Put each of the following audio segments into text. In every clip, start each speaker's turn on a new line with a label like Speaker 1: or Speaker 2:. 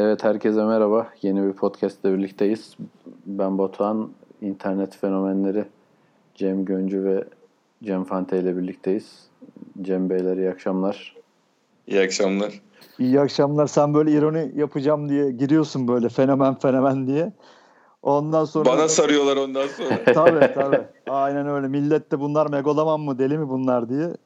Speaker 1: Evet herkese merhaba. Yeni bir podcast ile birlikteyiz. Ben Batuhan, internet fenomenleri Cem Göncü ve Cem Fante ile birlikteyiz. Cem Beyler iyi akşamlar.
Speaker 2: İyi akşamlar.
Speaker 3: İyi akşamlar. Sen böyle ironi yapacağım diye giriyorsun böyle fenomen fenomen diye. Ondan sonra...
Speaker 2: Bana sarıyorlar ondan sonra.
Speaker 3: tabii tabii. Aynen öyle. Millet de bunlar megaloman mı deli mi bunlar diye.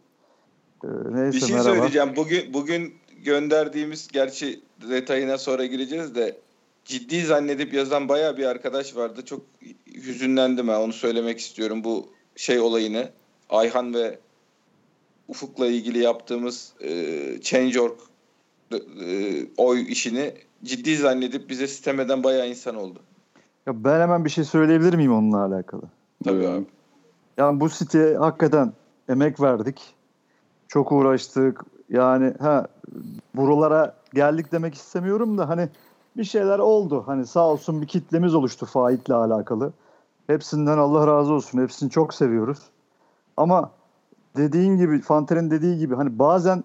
Speaker 3: Ee, neyse
Speaker 2: bir şey
Speaker 3: merhaba.
Speaker 2: söyleyeceğim. Bugün bugün gönderdiğimiz gerçi detayına sonra gireceğiz de ciddi zannedip yazan baya bir arkadaş vardı. Çok hüzünlendim ha onu söylemek istiyorum bu şey olayını. Ayhan ve Ufuk'la ilgili yaptığımız e, Change.org e, oy işini ciddi zannedip bize sistem eden bayağı insan oldu.
Speaker 3: Ya ben hemen bir şey söyleyebilir miyim onunla alakalı?
Speaker 2: Tabii abi.
Speaker 3: Yani bu siteye hakikaten emek verdik. Çok uğraştık. Yani ha buralara geldik demek istemiyorum da hani bir şeyler oldu. Hani sağ olsun bir kitlemiz oluştu Faik'le alakalı. Hepsinden Allah razı olsun. Hepsini çok seviyoruz. Ama dediğin gibi Fanter'in dediği gibi hani bazen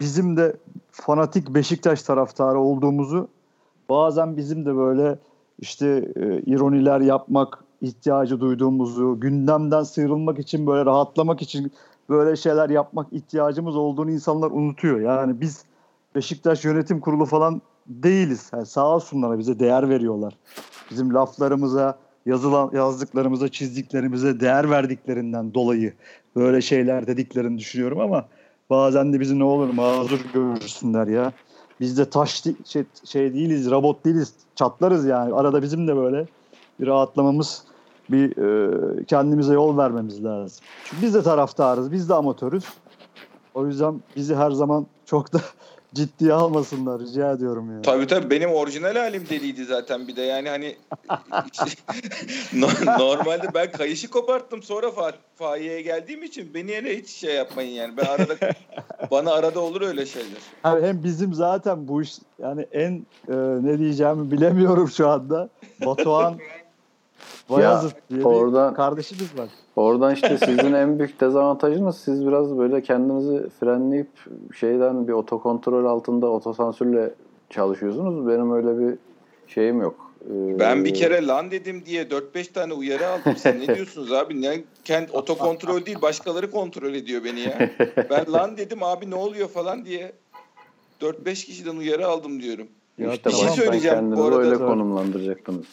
Speaker 3: bizim de fanatik Beşiktaş taraftarı olduğumuzu bazen bizim de böyle işte e, ironiler yapmak ihtiyacı duyduğumuzu, gündemden sıyrılmak için böyle rahatlamak için böyle şeyler yapmak ihtiyacımız olduğunu insanlar unutuyor. Yani biz Beşiktaş Yönetim Kurulu falan değiliz. Yani sağ olsunlar bize değer veriyorlar. Bizim laflarımıza, yazılan yazdıklarımıza, çizdiklerimize değer verdiklerinden dolayı böyle şeyler dediklerini düşünüyorum ama bazen de bizi ne olur mazur görürsünler ya. Biz de taş şey, şey değiliz, robot değiliz. Çatlarız yani. Arada bizim de böyle bir rahatlamamız, bir e, kendimize yol vermemiz lazım. Çünkü biz de taraftarız, biz de amatörüz. O yüzden bizi her zaman çok da ciddiye almasınlar rica ediyorum yani.
Speaker 2: Tabii tabii benim orijinal halim deliydi zaten bir de yani hani No- normalde ben kayışı koparttım sonra fa fahiye geldiğim için beni yine hiç şey yapmayın yani ben arada bana arada olur öyle şeyler.
Speaker 3: Abi hem bizim zaten bu iş yani en e, ne diyeceğimi bilemiyorum şu anda. Batuhan Bayazıt diye
Speaker 1: oradan-
Speaker 3: bir kardeşimiz var.
Speaker 1: Oradan işte sizin en büyük dezavantajınız siz biraz böyle kendinizi frenleyip şeyden bir otokontrol altında otosansürle çalışıyorsunuz. Benim öyle bir şeyim yok. Ee,
Speaker 2: Ben bir kere lan dedim diye 4-5 tane uyarı aldım. Siz ne diyorsunuz abi? Ne kendi otokontrol değil başkaları kontrol ediyor beni ya. Ben lan dedim abi ne oluyor falan diye 4-5 kişiden uyarı aldım diyorum.
Speaker 3: Ya
Speaker 1: işte
Speaker 2: bir şey söyleyeceğim bu arada.
Speaker 1: öyle konumlandıracaktınız.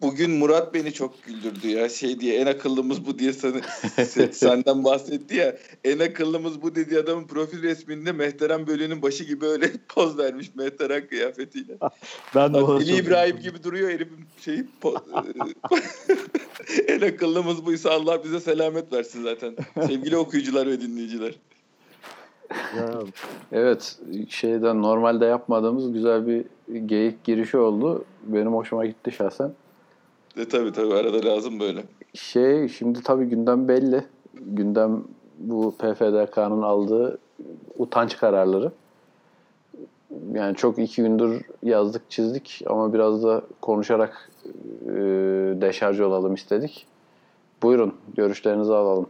Speaker 2: Bugün Murat beni çok güldürdü ya şey diye en akıllımız bu diye sana, se- senden bahsetti ya en akıllımız bu dediği adamın profil resminde Mehteran Bölü'nün başı gibi öyle poz vermiş Mehteran kıyafetiyle.
Speaker 3: Ben de ona
Speaker 2: Ali İbrahim gibi duruyor herifin şeyi po- en akıllımız buysa Allah bize selamet versin zaten. Sevgili okuyucular ve dinleyiciler.
Speaker 3: Ya,
Speaker 1: Evet şeyden normalde yapmadığımız güzel bir geyik girişi oldu. Benim hoşuma gitti şahsen.
Speaker 2: E tabi tabi arada lazım böyle.
Speaker 1: Şey şimdi tabii gündem belli. Gündem bu PFDK'nın aldığı utanç kararları. Yani çok iki gündür yazdık çizdik ama biraz da konuşarak e, deşarj olalım istedik. Buyurun görüşlerinizi alalım.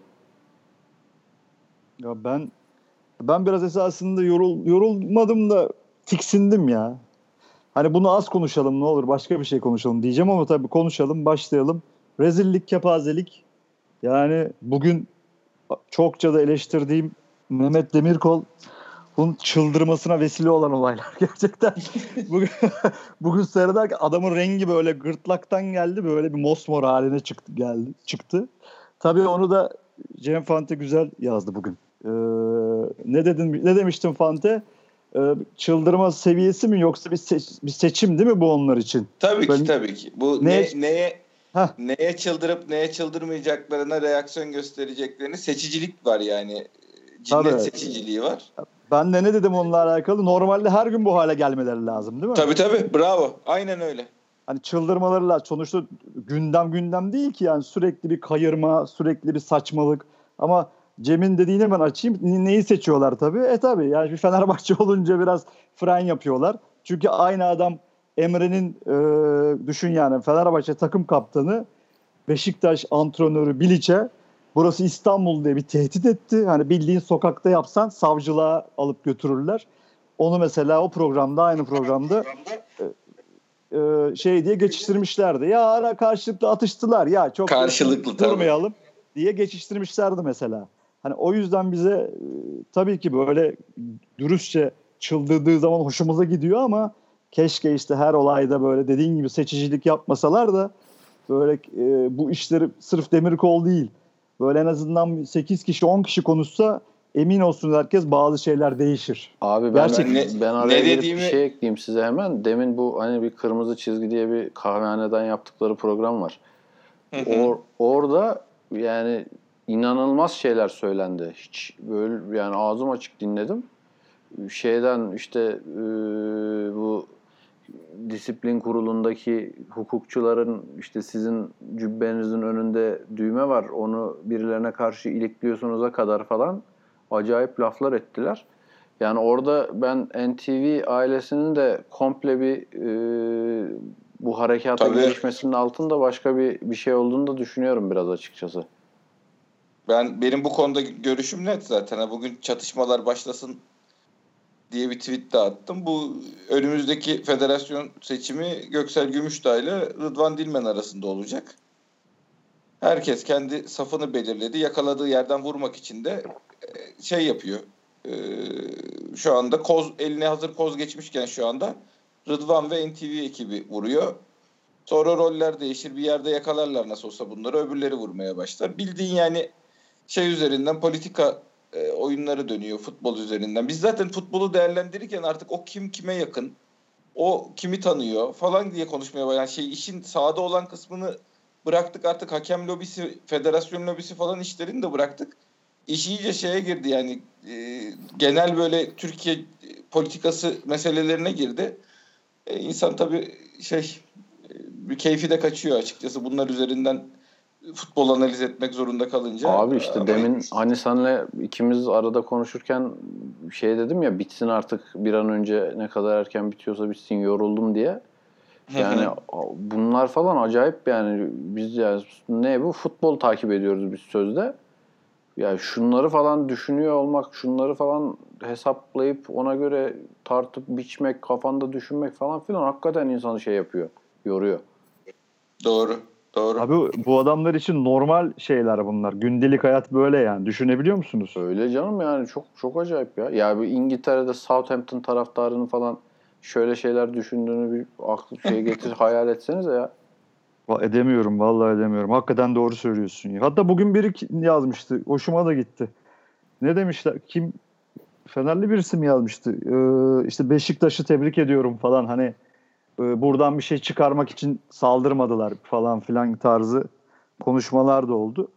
Speaker 3: ya ben ben biraz esasında yorul, yorulmadım da tiksindim ya. Hani bunu az konuşalım ne olur başka bir şey konuşalım diyeceğim ama tabii konuşalım başlayalım. Rezillik, kepazelik. Yani bugün çokça da eleştirdiğim Mehmet Demirkol bunun çıldırmasına vesile olan olaylar gerçekten. bugün, bugün seyrederken adamın rengi böyle gırtlaktan geldi böyle bir mosmor haline çıktı geldi çıktı. Tabii onu da Cem Fante güzel yazdı bugün. Ee, ne dedin ne demiştin Fante? Ee, çıldırma seviyesi mi yoksa bir, seç- bir seçim değil mi bu onlar için?
Speaker 2: Tabii
Speaker 3: Ben-
Speaker 2: ki tabii ki. Bu
Speaker 3: Ne-
Speaker 2: ne, neye
Speaker 3: Heh.
Speaker 2: neye çıldırıp neye çıldırmayacaklarına reaksiyon göstereceklerini seçicilik var yani. Cinnet
Speaker 3: Tabii.
Speaker 2: seçiciliği var.
Speaker 3: Ben de ne dedim onunla alakalı? Normalde her gün bu hale gelmeleri lazım değil mi?
Speaker 2: Tabii tabii bravo. Aynen öyle.
Speaker 3: Hani çıldırmaları lazım. Sonuçta gündem gündem değil ki yani sürekli bir kayırma, sürekli bir saçmalık. Ama Cem'in dediğini ben açayım. Ne- Neyi seçiyorlar tabii? E tabii yani bir Fenerbahçe olunca biraz fren yapıyorlar. Çünkü aynı adam Emre'nin e, düşün yani Fenerbahçe takım kaptanı Beşiktaş antrenörü Bilic'e burası İstanbul diye bir tehdit etti. Hani bildiğin sokakta yapsan savcılığa alıp götürürler. Onu mesela o programda aynı programda e, e, şey diye geçiştirmişlerdi. Ya ara karşılıklı atıştılar ya çok
Speaker 2: Karşılıklı
Speaker 3: durmayalım diye geçiştirmişlerdi mesela. Hani o yüzden bize e, tabii ki böyle dürüstçe çıldırdığı zaman hoşumuza gidiyor ama keşke işte her olayda böyle dediğin gibi seçicilik yapmasalar da böyle e, bu işleri sırf demir kol değil. Böyle en azından 8 kişi 10 kişi konuşsa emin olsun herkes bazı şeyler değişir.
Speaker 1: Abi ben
Speaker 3: Gerçekten.
Speaker 1: ben, ben araya
Speaker 2: Ne
Speaker 1: girip
Speaker 2: dediğimi-
Speaker 1: bir şey ekleyeyim size hemen. Demin bu hani bir kırmızı çizgi diye bir kahvehaneden yaptıkları program var.
Speaker 2: Hı hı.
Speaker 1: Or- orada yani inanılmaz şeyler söylendi. Hiç böyle yani ağzım açık dinledim. Şeyden işte e, bu disiplin kurulundaki hukukçuların işte sizin cübbenizin önünde düğme var onu birilerine karşı ilikliyorsunuz'a kadar falan acayip laflar ettiler. Yani orada ben NTV ailesinin de komple bir e, bu harekata
Speaker 2: Tabii.
Speaker 1: girişmesinin altında başka bir bir şey olduğunu da düşünüyorum biraz açıkçası.
Speaker 2: Ben benim bu konuda görüşüm net zaten. Bugün çatışmalar başlasın diye bir tweet de attım. Bu önümüzdeki federasyon seçimi Göksel Gümüşdağ ile Rıdvan Dilmen arasında olacak. Herkes kendi safını belirledi. Yakaladığı yerden vurmak için de e, şey yapıyor. E, Şu anda koz eline hazır koz geçmişken şu anda Rıdvan ve NTV ekibi vuruyor. Sonra roller değişir. Bir yerde yakalarlar nasıl olsa bunları. Öbürleri vurmaya başlar. Bildiğin yani şey üzerinden politika e, oyunları dönüyor futbol üzerinden. Biz zaten futbolu değerlendirirken artık o kim kime yakın, o kimi tanıyor falan diye konuşmaya başlayan şey işin sahada olan kısmını bıraktık artık hakem lobisi, federasyon lobisi falan işlerini de bıraktık. İş iyice şeye girdi yani e, genel böyle Türkiye politikası meselelerine girdi. E, insan tabii şey e, bir keyfi de kaçıyor açıkçası bunlar üzerinden futbol analiz etmek zorunda kalınca.
Speaker 1: Abi işte
Speaker 2: Ama-
Speaker 1: demin hani senle ikimiz arada konuşurken şey dedim ya bitsin artık bir an önce ne kadar erken bitiyorsa bitsin yoruldum diye. Yani bunlar falan acayip yani biz yani ne bu futbol takip ediyoruz biz sözde. Ya şunları falan düşünüyor olmak, şunları falan hesaplayıp ona göre tartıp biçmek, kafanda düşünmek falan filan hakikaten insanı şey yapıyor, yoruyor.
Speaker 2: Doğru. Doğru.
Speaker 3: Abi bu adamlar için normal şeyler bunlar. Gündelik hayat böyle yani. Düşünebiliyor musunuz?
Speaker 1: Öyle canım yani çok çok acayip ya. Ya bir İngiltere'de Southampton taraftarının falan şöyle şeyler düşündüğünü bir aklı şey getir hayal etsenize ya.
Speaker 3: Va- Edemiyorum vallahi edemiyorum. Hakikaten doğru söylüyorsun. ya. Hatta bugün biri yazmıştı. Hoşuma da gitti. Ne demişler? Kim Fenerli birisi mi yazmıştı? Ee, işte Beşiktaş'ı tebrik ediyorum falan. Hani e, buradan bir şey çıkarmak için saldırmadılar falan filan tarzı konuşmalar da oldu.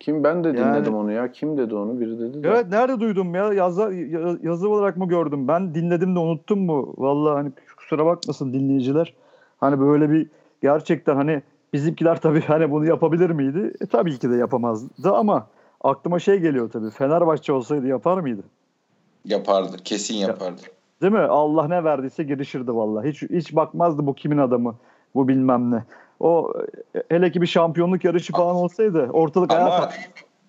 Speaker 1: Kim ben de
Speaker 3: Yani-
Speaker 1: dinledim onu ya. Kim dedi onu? Biri dedi de.
Speaker 3: Evet nerede duydum ya? Yazı, ya- yazı olarak mı gördüm? Ben dinledim de unuttum mu? Vallahi hani kusura bakmasın dinleyiciler. Hani böyle bir gerçekten hani bizimkiler tabii hani bunu yapabilir miydi? E, tabii ki de yapamazdı ama aklıma şey geliyor tabii. Fenerbahçe olsaydı yapar mıydı?
Speaker 2: Yapardı. Kesin yapardı.
Speaker 3: Değil mi? Allah ne verdiyse girişirdi vallahi. Hiç hiç bakmazdı bu kimin adamı, bu bilmem ne. O hele ki bir şampiyonluk yarışı falan olsaydı ortalık ayağa
Speaker 2: Ama
Speaker 3: kalk-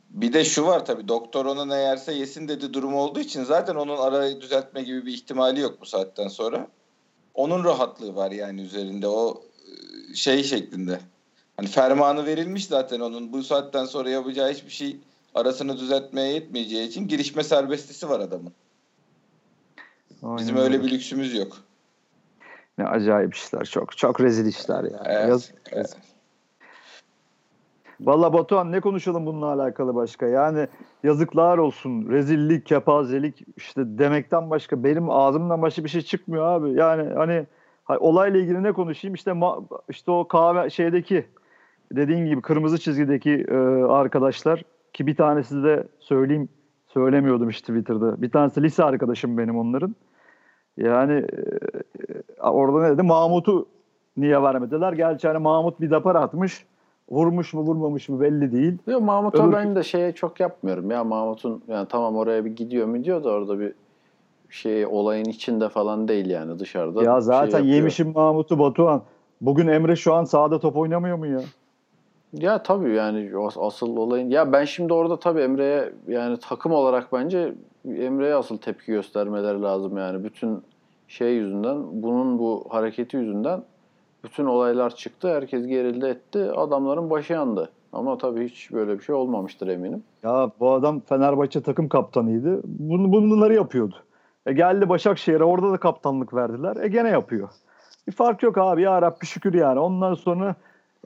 Speaker 2: bir de şu var tabii doktor ona ne yerse yesin dedi durum olduğu için zaten onun arayı düzeltme gibi bir ihtimali yok bu saatten sonra. Onun rahatlığı var yani üzerinde o e, şey şeklinde. Hani fermanı verilmiş zaten onun bu saatten sonra yapacağı hiçbir şey arasını düzeltmeye yetmeyeceği için girişme serbestisi var adamın. Bizim
Speaker 3: Aynen
Speaker 2: öyle bir lüksümüz yok.
Speaker 3: Ne acayip işler. Çok çok rezil işler ya.
Speaker 2: Evet,
Speaker 3: Yaz-
Speaker 2: evet.
Speaker 3: Valla Batuhan ne konuşalım bununla alakalı başka? Yani yazıklar olsun. Rezillik, kepazelik işte demekten başka benim ağzımdan başka bir şey çıkmıyor abi. Yani hani ha- olayla ilgili ne konuşayım? İşte ma- işte o kahve şeydeki dediğin gibi kırmızı çizgideki e, arkadaşlar ki bir tanesi de söyleyeyim söylemiyordum işte Twitter'da. Bir tanesi lise arkadaşım benim onların. Yani e, orada ne dedi? Mahmut'u niye vermediler? Gerçi hani Mahmut bir dapar atmış. Vurmuş mu vurmamış mı belli değil.
Speaker 1: Yok Mahmut'a
Speaker 3: Öbür-
Speaker 1: ben de şeye çok yapmıyorum ya Mahmut'un yani tamam oraya bir gidiyor mu diyor da orada bir şey olayın içinde falan değil yani dışarıda.
Speaker 3: ya
Speaker 1: şey
Speaker 3: zaten
Speaker 1: yapıyor.
Speaker 3: yemişim Mahmut'u Batuhan. Bugün Emre şu an sahada top oynamıyor mu ya?
Speaker 1: Ya tabii yani as- asıl olayın ya ben şimdi orada tabii Emre'ye yani takım olarak bence Emre'ye asıl tepki göstermeleri lazım yani bütün şey yüzünden bunun bu hareketi yüzünden Bütün olaylar çıktı. Herkes gerildi etti. Adamların başı yandı. Ama tabii hiç böyle bir şey olmamıştır eminim.
Speaker 3: Ya bu adam Fenerbahçe takım kaptanıydı. Bunu, bunları yapıyordu. E geldi Başakşehir'e orada da kaptanlık verdiler. E gene yapıyor. Bir fark yok abi ya Rabbi şükür yani. Ondan sonra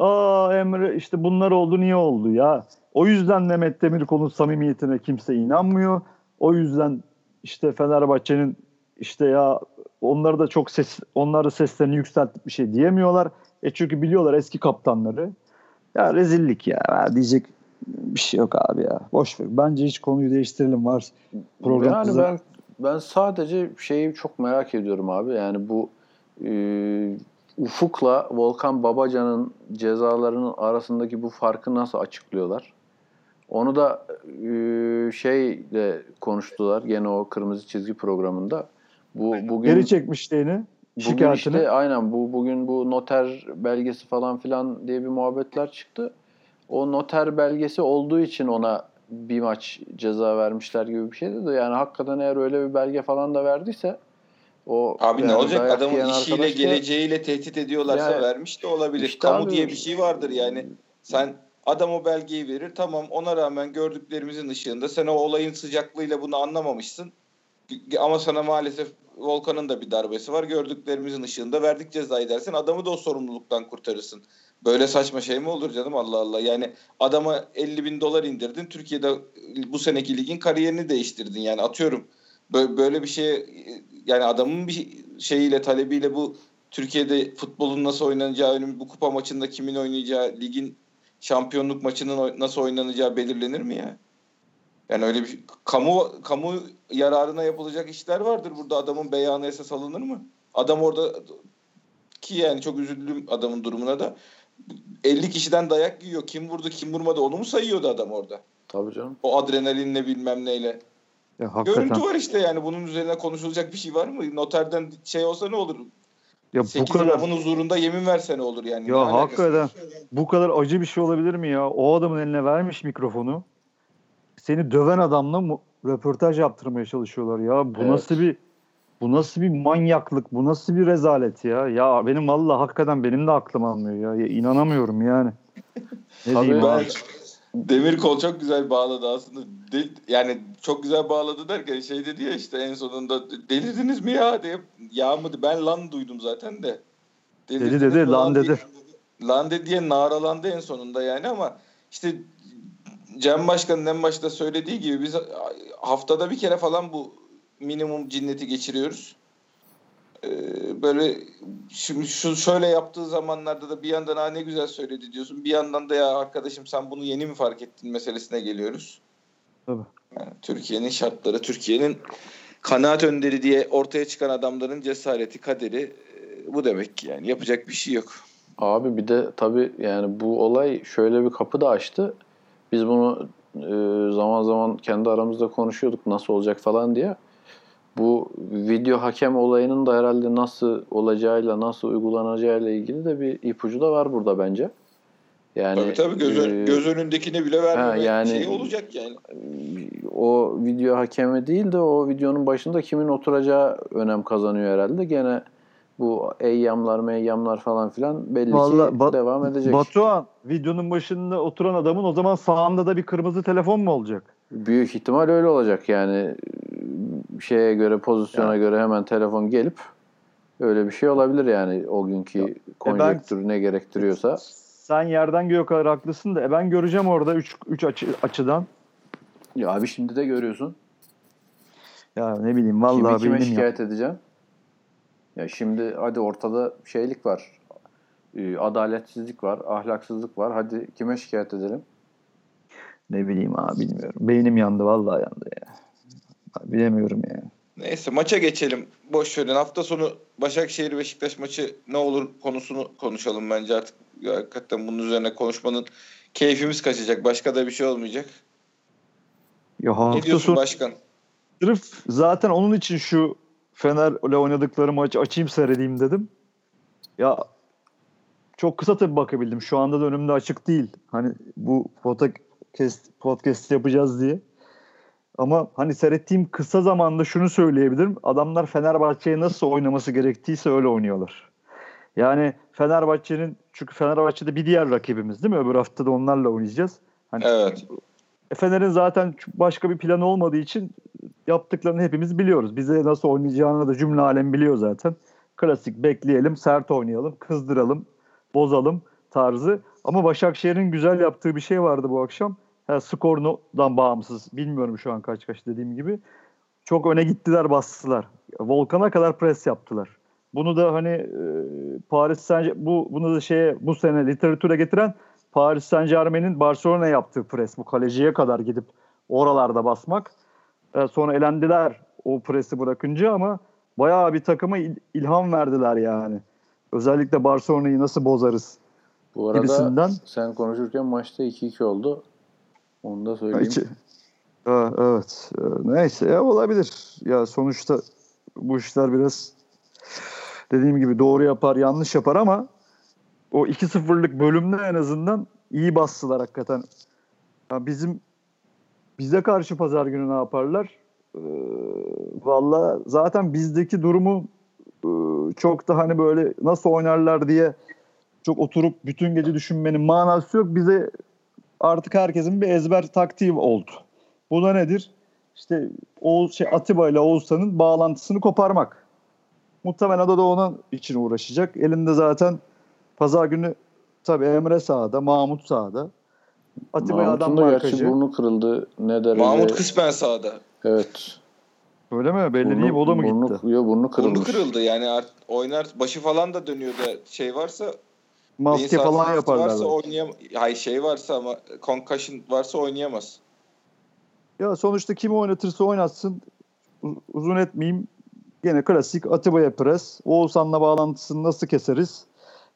Speaker 3: aa Emre işte bunlar oldu niye oldu ya. O yüzden Mehmet Demirkol'un samimiyetine kimse inanmıyor. O yüzden işte Fenerbahçe'nin işte ya onları da çok ses onları seslerini yükseltip bir şey diyemiyorlar. E çünkü biliyorlar eski kaptanları. Ya rezillik ya. ya diyecek bir şey yok abi ya. Boş ver. Bence hiç konuyu değiştirelim var. Program
Speaker 1: yani ben ben sadece şeyi çok merak ediyorum abi. Yani bu e, Ufuk'la Volkan Babacan'ın cezalarının arasındaki bu farkı nasıl açıklıyorlar? Onu da e, şeyle konuştular gene o kırmızı çizgi programında. Bu bugün
Speaker 3: Geri çekmişliğini, şikayetini.
Speaker 1: işte aynen bu bugün bu noter belgesi falan filan diye bir muhabbetler çıktı. O noter belgesi olduğu için ona bir maç ceza vermişler gibi bir şeydi de yani hakikaten eğer öyle bir belge falan da verdiyse o
Speaker 2: Abi ne olacak adamın işiyle
Speaker 1: arkadaş da-
Speaker 2: geleceğiyle tehdit ediyorlarsa
Speaker 1: Yani-
Speaker 2: vermiş de olabilir.
Speaker 1: İşte
Speaker 2: Kamu
Speaker 1: abi-
Speaker 2: diye bir şey vardır yani. Sen adam o belgeyi verir tamam ona rağmen gördüklerimizin ışığında sen o olayın sıcaklığıyla bunu anlamamışsın. Ama sana maalesef Volkan'ın da bir darbesi var. Gördüklerimizin ışığında verdik cezayı dersin. Adamı da o sorumluluktan kurtarırsın. Böyle saçma şey mi olur canım Allah Allah. Yani adama 50 bin dolar indirdin. Türkiye'de bu seneki ligin kariyerini değiştirdin. Yani atıyorum böyle bir şey yani adamın bir şeyiyle talebiyle bu Türkiye'de futbolun nasıl oynanacağı, önüm- bu kupa maçında kimin oynayacağı, ligin şampiyonluk maçının nasıl oynanacağı belirlenir mi ya? Yani öyle bir kamu kamu yararına yapılacak işler vardır burada adamın beyanı esas alınır mı? Adam orada ki yani çok üzüldüm adamın durumuna da 50 kişiden dayak yiyor. Kim vurdu kim vurmadı onu mu sayıyordu adam orada?
Speaker 1: Tabii canım.
Speaker 2: O adrenalinle bilmem neyle.
Speaker 3: Ya, hakikaten.
Speaker 2: Görüntü var işte yani bunun üzerine konuşulacak bir şey var mı? Noterden şey olsa ne olur?
Speaker 3: Ya bu
Speaker 2: 8
Speaker 3: kadar
Speaker 2: imamın huzurunda yemin verse ne olur yani?
Speaker 3: Ya hakikaten bu kadar acı bir şey olabilir mi ya? O adamın eline vermiş mikrofonu. Seni döven adamla mu- röportaj yaptırmaya çalışıyorlar ya. Bu
Speaker 1: Evet.
Speaker 3: nasıl bir bu nasıl bir manyaklık? Bu nasıl bir rezalet ya? Ya benim valla hakikaten benim de aklım almıyor ya. ya inanamıyorum yani. Ne
Speaker 1: Tabii
Speaker 3: diyeyim
Speaker 1: ben-?
Speaker 2: Demir kol çok güzel bağladı aslında. De- yani çok güzel bağladı derken şey dedi ya işte en sonunda delirdiniz mi ya diye. Ya mı ben lan duydum zaten de.
Speaker 3: Dedi
Speaker 2: Delirdiniz
Speaker 3: dedi
Speaker 2: mi
Speaker 3: lan
Speaker 2: diye-
Speaker 3: dedi.
Speaker 2: Lan dedi diye naralandı en sonunda yani ama işte Cem Başkan'ın en başta söylediği gibi biz haftada bir kere falan bu minimum cinneti geçiriyoruz. Ee, böyle şimdi şu şöyle yaptığı zamanlarda da bir yandan ha ne güzel söyledi diyorsun. Bir yandan da ya arkadaşım sen bunu yeni mi fark ettin meselesine geliyoruz.
Speaker 3: Tabii.
Speaker 2: Yani Türkiye'nin şartları, Türkiye'nin kanaat önderi diye ortaya çıkan adamların cesareti, kaderi e, bu demek ki yani yapacak bir şey yok.
Speaker 1: Abi bir de tabii yani bu olay şöyle bir kapı da açtı. Biz bunu e, zaman zaman kendi aramızda konuşuyorduk nasıl olacak falan diye. Bu video hakem olayının da herhalde nasıl olacağıyla, nasıl uygulanacağıyla ilgili de bir ipucu da var burada bence. Yani
Speaker 2: tabii tabii göz, ön-
Speaker 1: e,
Speaker 2: göz önündekine bile vermeme
Speaker 1: ha, yani-
Speaker 2: şey olacak yani.
Speaker 1: o video hakemi değil de o videonun başında kimin oturacağı önem kazanıyor herhalde. Gene bu eyyamlar meyyamlar falan filan belli
Speaker 3: Vallahi
Speaker 1: ki
Speaker 3: Bat-
Speaker 1: devam edecek.
Speaker 3: Batuhan videonun başında oturan adamın o zaman sağında da bir kırmızı telefon mu olacak?
Speaker 1: Büyük ihtimal öyle olacak yani şeye göre pozisyona göre hemen telefon gelip öyle bir şey olabilir yani o günkü konjonktür ne gerektiriyorsa.
Speaker 3: Sen yerden göğe kadar haklısın da e ben göreceğim orada 3 3 açı, açıdan.
Speaker 1: Ya abi şimdi de görüyorsun.
Speaker 3: Ya ne bileyim
Speaker 1: Kimi
Speaker 3: vallahi
Speaker 1: kime
Speaker 3: beynim ya.
Speaker 1: şikayet edeceksin? Ya şimdi hadi ortada şeylik var. e, Adaletsizlik var, ahlaksızlık var. Hadi kime şikayet edelim?
Speaker 3: Ne bileyim abi bilmiyorum. Beynim yandı vallahi yandı ya. Bilemiyorum ya.
Speaker 2: Neyse maça geçelim. Boş verin. Hafta sonu Başakşehir Beşiktaş maçı ne olur konusunu konuşalım bence artık. Hakikaten bunun üzerine konuşmanın keyfimiz kaçacak. Başka da bir şey olmayacak.
Speaker 3: Ya
Speaker 2: ne
Speaker 3: hafta
Speaker 2: diyorsun
Speaker 3: sonu
Speaker 2: başkan?
Speaker 3: sırf zaten onun için şu Fener'le oynadıkları maçı açayım seyredeyim dedim. Ya çok kısa tabii bakabildim. Şu anda da önümde açık değil. Hani bu podcast, podcast yapacağız diye. Ama hani seyrettiğim kısa zamanda şunu söyleyebilirim. Adamlar Fenerbahçe'ye nasıl oynaması gerektiyse öyle oynuyorlar. Yani Fenerbahçe'nin çünkü Fenerbahçe'de bir diğer rakibimiz değil mi? Öbür hafta da onlarla oynayacağız. Hani
Speaker 2: Evet.
Speaker 3: e, Fener'in zaten başka bir planı olmadığı için yaptıklarını hepimiz biliyoruz. Bize nasıl oynayacağını da cümle alem biliyor zaten. Klasik bekleyelim, sert oynayalım, kızdıralım, bozalım tarzı. Ama Başakşehir'in güzel yaptığı bir şey vardı bu akşam. Ha, skorundan bağımsız. Bilmiyorum şu an kaç kaç dediğim gibi. Çok öne gittiler bastılar. Volkan'a kadar pres yaptılar. Bunu da hani e, Paris Saint bu bunu da şeye bu sene literatüre getiren Paris Saint Germain'in Barcelona yaptığı pres bu kaleciye kadar gidip oralarda basmak. E, sonra elendiler o presi bırakınca ama bayağı bir takıma il- ilham verdiler yani. Özellikle Barcelona'yı nasıl bozarız
Speaker 1: Bu arada
Speaker 3: gibisinden.
Speaker 1: sen konuşurken maçta 2-2 oldu. Onu da söyleyeyim.
Speaker 3: İki- Ha, evet. Ee, Neyse ya olabilir. Ya sonuçta bu işler biraz dediğim gibi doğru yapar, yanlış yapar ama o 2-0'lık bölümde en azından iyi bastılar hakikaten. Ya bizim bize karşı pazar günü ne yaparlar? Ee, Valla zaten bizdeki durumu e, çok da hani böyle nasıl oynarlar diye çok oturup bütün gece düşünmenin manası yok. Bize artık herkesin bir ezber taktiği oldu. Bu da nedir? İşte Oğuz, şey, Atiba ile Oğuzhan'ın bağlantısını koparmak. Muhtemelen o da onun için uğraşacak. Elinde zaten pazar günü tabii Emre sağda, Mahmut sağda. Atiba'ya adam
Speaker 1: da gerçi
Speaker 3: markacı.
Speaker 1: burnu kırıldı. Ne derece?
Speaker 2: Mahmut kısmen sağda.
Speaker 1: Evet.
Speaker 3: Öyle mi? Belli değil. O da mı
Speaker 1: burnu,
Speaker 3: gitti?
Speaker 1: Yo, burnu kırılmış.
Speaker 2: Burnu kırıldı yani art, oynar başı falan da dönüyor da şey varsa
Speaker 3: Maske falan yaparlar.
Speaker 2: Varsa oynayam Hayır şey varsa ama concussion varsa oynayamaz.
Speaker 3: Ya sonuçta kimi oynatırsa oynatsın. Uzun etmeyeyim. Gene klasik Atiba'ya pres. Oğuzhan'la bağlantısını nasıl keseriz?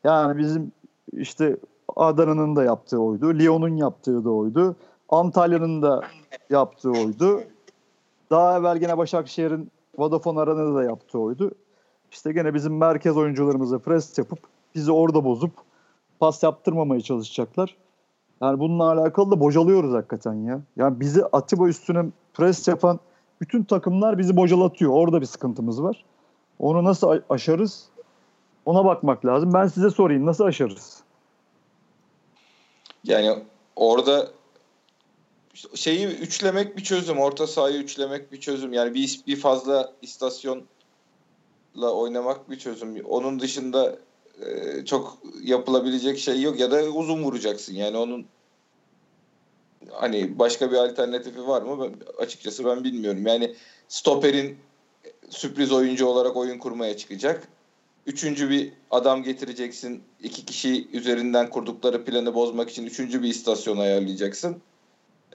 Speaker 3: Yani bizim işte Adana'nın da yaptığı oydu. Lyon'un yaptığı da oydu. Antalya'nın da yaptığı oydu. Daha evvel gene Başakşehir'in Vodafone Arena'da da yaptığı oydu. İşte gene bizim merkez oyuncularımıza pres yapıp bizi orada bozup pas yaptırmamaya çalışacaklar. Yani bununla alakalı da bocalıyoruz hakikaten ya. Yani bizi Atiba üstüne pres yapan bütün takımlar bizi bocalatıyor. Orada bir sıkıntımız var. Onu nasıl aşarız? Ona bakmak lazım. Ben size sorayım nasıl aşarız?
Speaker 2: Yani orada şeyi üçlemek bir çözüm. Orta sahayı üçlemek bir çözüm. Yani bir, bir fazla istasyonla oynamak bir çözüm. Onun dışında e, çok yapılabilecek şey yok ya da uzun vuracaksın. Yani onun hani başka bir alternatifi var mı? Ben, açıkçası ben bilmiyorum. Yani stoperin sürpriz oyuncu olarak oyun kurmaya çıkacak. Üçüncü bir adam getireceksin. İki kişi üzerinden kurdukları planı bozmak için üçüncü bir istasyon ayarlayacaksın.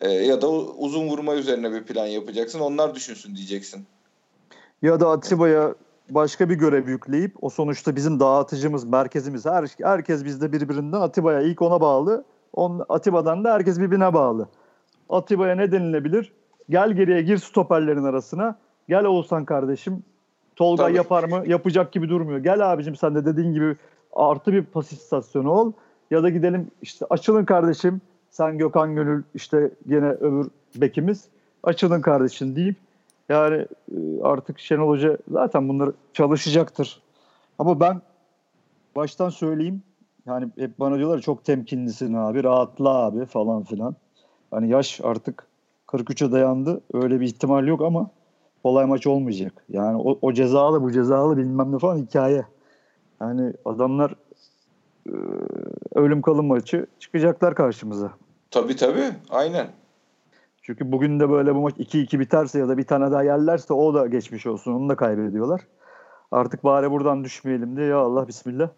Speaker 2: Ee, ya da uzun vurma üzerine bir plan yapacaksın. Onlar düşünsün diyeceksin.
Speaker 3: Ya da Atiba'ya başka bir görev yükleyip o sonuçta bizim dağıtıcımız, merkezimiz. Her, herkes bizde birbirinden Atiba'ya ilk ona bağlı. On, Atiba'dan da herkes birbirine bağlı. Atiba'ya ne denilebilir? Gel geriye gir stoperlerin arasına. Gel Oğuzhan kardeşim. Tolga
Speaker 2: Tabii.
Speaker 3: yapar mı? Yapacak gibi durmuyor. Gel abicim sen de dediğin gibi artı bir pas istasyonu ol. Ya da gidelim işte açılın kardeşim. Sen Gökhan Gönül işte gene öbür bekimiz. Açılın kardeşim deyip yani e, artık Şenol Hoca zaten bunları çalışacaktır. Ama ben baştan söyleyeyim. Yani hep bana diyorlar çok temkinlisin abi, rahatla abi falan filan. Hani yaş artık 43'e dayandı. Öyle bir ihtimal yok ama kolay maç olmayacak. Yani o, o cezalı bu cezalı bilmem ne falan hikaye. Yani adamlar e, ölüm kalım maçı çıkacaklar karşımıza.
Speaker 2: Tabii tabii. Aynen.
Speaker 3: Çünkü bugün de böyle bu maç 2-2 biterse ya da bir tane daha yerlerse o da geçmiş olsun. Onu da kaybediyorlar. Artık bari buradan düşmeyelim diye ya Allah bismillah.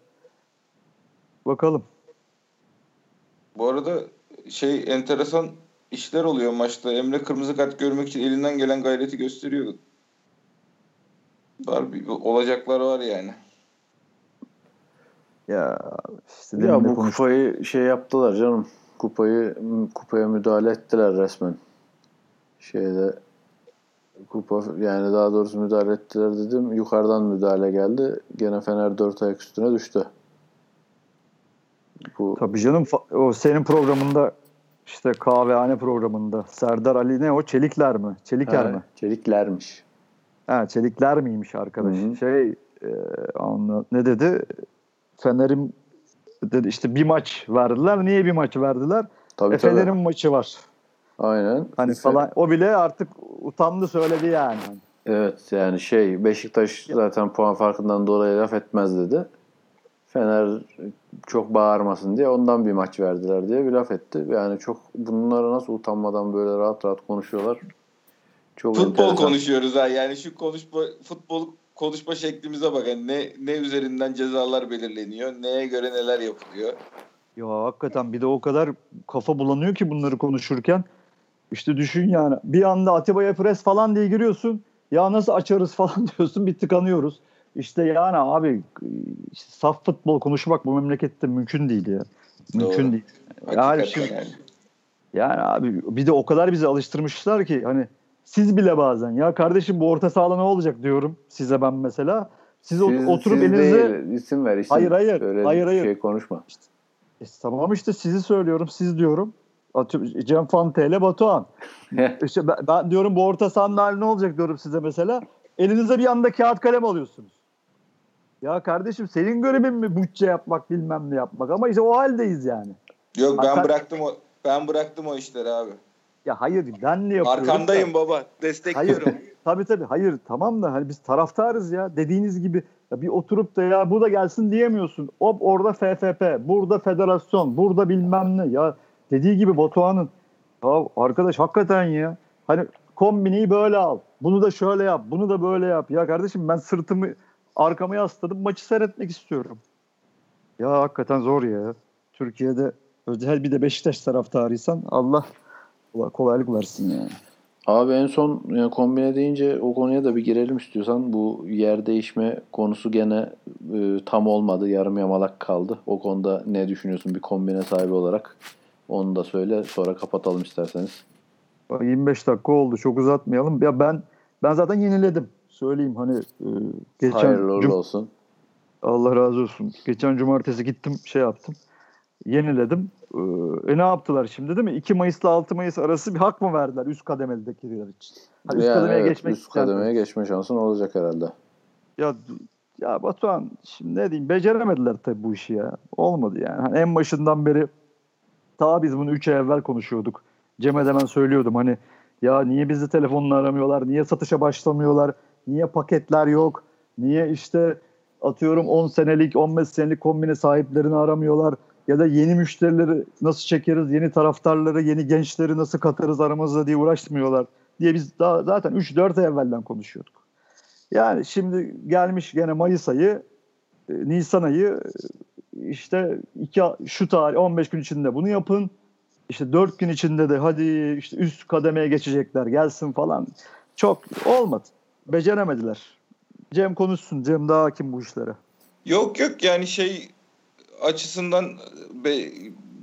Speaker 3: Bakalım.
Speaker 2: Bu arada şey enteresan işler oluyor maçta. Emre kırmızı kart görmek için elinden gelen gayreti gösteriyor. Var bir, olacaklar var yani.
Speaker 3: Ya işte
Speaker 1: Ya bu
Speaker 3: konuştuk.
Speaker 1: kupayı şey yaptılar canım. Kupayı kupaya müdahale ettiler resmen. Şeyde kupa yani daha doğrusu müdahale ettiler dedim. Yukarıdan müdahale geldi. Gene Fener dört ayak üstüne düştü. Bu
Speaker 3: Tabii canım o senin programında işte kahvehane programında Serdar Ali ne o Çelikler mi? Çeliker
Speaker 1: Ha,
Speaker 3: mi?
Speaker 1: Çeliklermiş.
Speaker 3: Ha Çelikler miymiş arkadaş?
Speaker 1: Hı hı.
Speaker 3: Şey e, anla- ne dedi? Fener'in dedi işte bir maç verdiler. Niye bir maç verdiler?
Speaker 1: Tabii
Speaker 3: E. Fener'in maçı var.
Speaker 1: Aynen.
Speaker 3: Hani
Speaker 1: Fe-
Speaker 3: falan o bile artık utandı söyledi yani.
Speaker 1: Evet yani şey Beşiktaş zaten puan farkından dolayı laf etmez dedi. Fener çok bağırmasın diye ondan bir maç verdiler diye bir laf etti. Yani çok bunlara nasıl utanmadan böyle rahat rahat konuşuyorlar. Çok
Speaker 2: Futbol
Speaker 1: enteresan.
Speaker 2: konuşuyoruz ha. Yani şu konuşma futbol konuşma şeklimize bak. Yani ne ne üzerinden cezalar belirleniyor, neye göre neler yapılıyor.
Speaker 3: Ya hakikaten bir de o kadar kafa bulanıyor ki bunları konuşurken. İşte düşün yani bir anda Atiba'ya pres falan diye giriyorsun. Ya nasıl açarız falan diyorsun bir tıkanıyoruz. İşte yani abi işte saf futbol konuşmak bu memlekette mümkün değil ya. Mümkün
Speaker 2: Doğru.
Speaker 3: değil.
Speaker 2: Hakikaten
Speaker 3: Yani şimdi-
Speaker 2: yani.
Speaker 3: Yani abi bir de o kadar bizi alıştırmışlar ki hani siz bile bazen ya kardeşim bu orta sahada ne olacak diyorum size ben mesela. Siz,
Speaker 1: Siz-
Speaker 3: oturup
Speaker 1: siz
Speaker 3: elinize
Speaker 1: değil, isim ver isim.
Speaker 3: Hayır, hayır.
Speaker 1: Öyle
Speaker 3: Hayır, hayır.
Speaker 1: şey konuşma.
Speaker 3: E, tamam işte sizi söylüyorum siz diyorum. Cem Fante ile Batuhan. İşte ben, ben diyorum bu orta sahanın hali ne olacak diyorum size mesela. Elinize bir anda kağıt kalem alıyorsunuz. Ya kardeşim senin görevin mi bütçe yapmak bilmem ne yapmak ama işte o haldeyiz yani.
Speaker 2: Yok ben
Speaker 3: Hakan-
Speaker 2: bıraktım o ben bıraktım o işleri abi.
Speaker 3: Ya hayır ben ne yapıyorum? da-
Speaker 2: Arkandayım baba. Destekliyorum.
Speaker 3: Hayır. tabii tabii. Hayır tamam da hani biz taraftarız ya. Dediğiniz gibi ya bir oturup da ya bu da gelsin diyemiyorsun. Hop orada FFP, burada federasyon, burada bilmem ne. Ya dediği gibi Batuhan'ın ya arkadaş hakikaten ya. Hani kombineyi böyle al. Bunu da şöyle yap. Bunu da böyle yap. Ya kardeşim ben sırtımı arkama yasladım. Maçı seyretmek istiyorum. Ya hakikaten zor ya. Türkiye'de özel bir de Beşiktaş taraftarıysan Allah kolaylık versin yani.
Speaker 1: Abi en son yani kombine deyince o konuya da bir girelim istiyorsan. Bu yer değişme konusu gene e, tam olmadı. Yarım yamalak kaldı. O konuda ne düşünüyorsun bir kombine sahibi olarak? Onu da söyle. Sonra kapatalım isterseniz.
Speaker 3: 25 dakika oldu. Çok uzatmayalım. Ya ben ben zaten yeniledim. Söyleyeyim hani e, geçen
Speaker 1: Hayırlı
Speaker 3: cum-
Speaker 1: olsun.
Speaker 3: Allah razı olsun. Geçen cumartesi gittim şey yaptım. Yeniledim. Ee, E ne yaptılar şimdi değil mi? 2 Mayıs'la 6 Mayıs arası bir hak mı verdiler üst kademedekiler için? Hani üst
Speaker 1: Yani
Speaker 3: kademeye
Speaker 1: evet,
Speaker 3: geçmek
Speaker 1: üst kademeye geçme şansın olacak herhalde.
Speaker 3: Ya ya Batuhan şimdi ne diyeyim beceremediler tabii bu işi ya. Olmadı yani. Hani en başından beri ta biz bunu 3 ay evvel konuşuyorduk. Cem'e de ben söylüyordum hani ya niye bizi telefonla aramıyorlar? Niye satışa başlamıyorlar? Niye paketler yok? Niye işte atıyorum 10 senelik 15 senelik kombine sahiplerini aramıyorlar? Ya da yeni müşterileri nasıl çekeriz? Yeni taraftarları, yeni gençleri nasıl katarız aramızda diye uğraşmıyorlar diye biz daha, zaten 3-4 ay evvelden konuşuyorduk. Yani şimdi gelmiş gene Mayıs ayı, e, Nisan ayı işte iki, şu tarih 15 gün içinde bunu yapın. İşte 4 gün içinde de hadi işte üst kademeye geçecekler gelsin falan. Çok olmadı. Beceremediler. Cem konuşsun. Cem daha hakim bu işlere.
Speaker 2: Yok yok yani şey açısından be,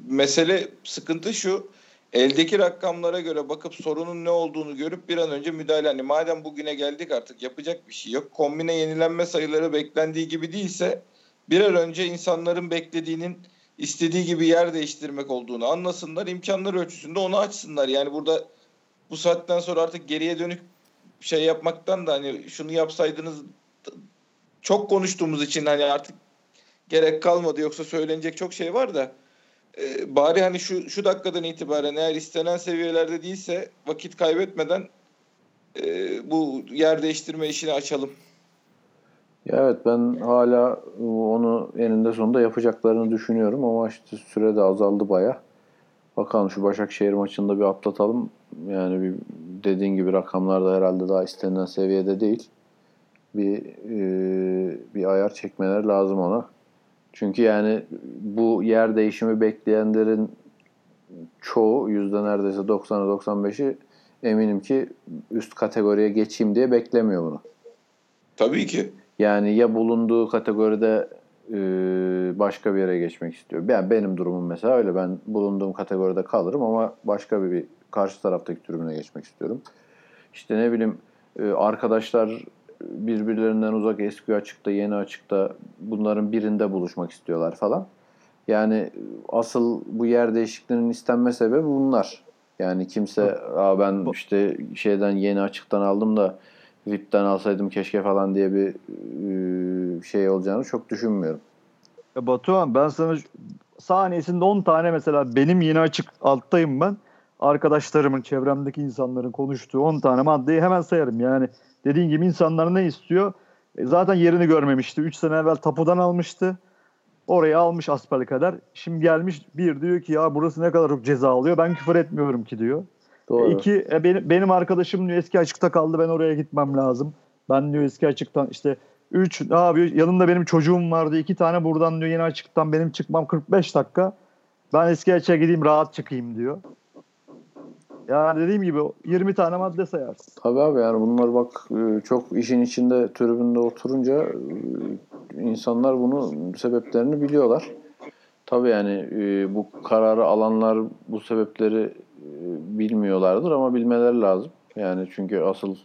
Speaker 2: mesele sıkıntı şu. Eldeki rakamlara göre bakıp sorunun ne olduğunu görüp bir an önce müdahale. Hani madem bugüne geldik artık yapacak bir şey yok. Kombine yenilenme sayıları beklendiği gibi değilse bir an önce insanların beklediğinin istediği gibi yer değiştirmek olduğunu anlasınlar. imkanlar ölçüsünde onu açsınlar. Yani burada bu saatten sonra artık geriye dönük şey yapmaktan da hani şunu yapsaydınız çok konuştuğumuz için hani artık gerek kalmadı yoksa söylenecek çok şey var da e, bari hani şu şu dakikadan itibaren eğer istenen seviyelerde değilse vakit kaybetmeden e, bu yer değiştirme işini açalım.
Speaker 1: Ya evet ben hala onu eninde sonunda yapacaklarını düşünüyorum ama işte süre de azaldı baya. Bakalım şu Başakşehir maçında bir atlatalım. Yani bir dediğin gibi rakamlar da herhalde daha istenilen seviyede değil. Bir e, bir ayar çekmeler lazım ona. Çünkü yani bu yer değişimi bekleyenlerin çoğu yüzde neredeyse 90'ı 95'i eminim ki üst kategoriye geçeyim diye beklemiyor bunu.
Speaker 2: Tabii ki.
Speaker 1: Yani ya bulunduğu kategoride e, başka bir yere geçmek istiyor. Yani benim durumum mesela öyle. Ben bulunduğum kategoride kalırım ama başka bir, bir karşı taraftaki tribüne geçmek istiyorum. İşte ne bileyim e, arkadaşlar birbirlerinden uzak eski açıkta yeni açıkta bunların birinde buluşmak istiyorlar falan. Yani asıl bu yer değişikliğinin istenme sebebi bunlar. Yani kimse Aa ben işte şeyden yeni açıktan aldım da VIP'ten alsaydım keşke falan diye bir e, şey olacağını çok düşünmüyorum.
Speaker 3: Ya Batuhan ben sana saniyesinde 10 tane mesela benim yeni açık alttayım ben. Arkadaşlarımın, çevremdeki insanların konuştuğu 10 tane maddeyi hemen sayarım. Yani dediğin gibi insanlar ne istiyor? E, zaten yerini görmemişti. 3 sene evvel tapudan almıştı. Orayı almış asper kadar. Şimdi gelmiş bir diyor ki ya burası ne kadar çok ceza alıyor. Ben küfür etmiyorum ki diyor.
Speaker 1: Doğru.
Speaker 3: İki, e, benim, benim arkadaşım diyor eski açıkta kaldı ben oraya gitmem lazım. Ben diyor eski açıktan işte 3 ne yapıyor yanımda benim çocuğum vardı iki tane buradan diyor yeni açıktan benim çıkmam 45 dakika. Ben eski açığa gideyim rahat çıkayım diyor. Yani dediğim gibi 20 tane madde sayarsın.
Speaker 1: Tabii abi yani bunlar bak e, çok işin içinde tribünde oturunca e, insanlar bunu sebeplerini biliyorlar. Tabii yani e, bu kararı alanlar bu sebepleri bilmiyorlardır ama bilmeleri lazım. Yani çünkü asıl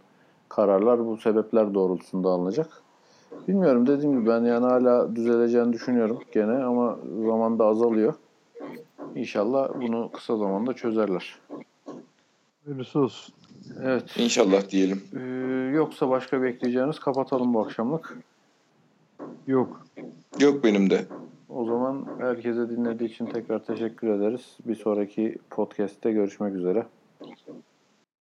Speaker 1: kararlar bu sebepler doğrultusunda alınacak. Bilmiyorum dediğim gibi ben yani hala düzeleceğini düşünüyorum gene ama zamanda azalıyor. İnşallah bunu kısa zamanda çözerler.
Speaker 3: Öylesi olsun.
Speaker 1: Evet.
Speaker 2: İnşallah diyelim.
Speaker 1: Ee, yoksa başka bekleyeceğiniz kapatalım bu akşamlık.
Speaker 3: Yok.
Speaker 2: Yok benim de.
Speaker 1: O zaman herkese dinlediği için tekrar teşekkür ederiz. Bir sonraki podcast'te görüşmek üzere.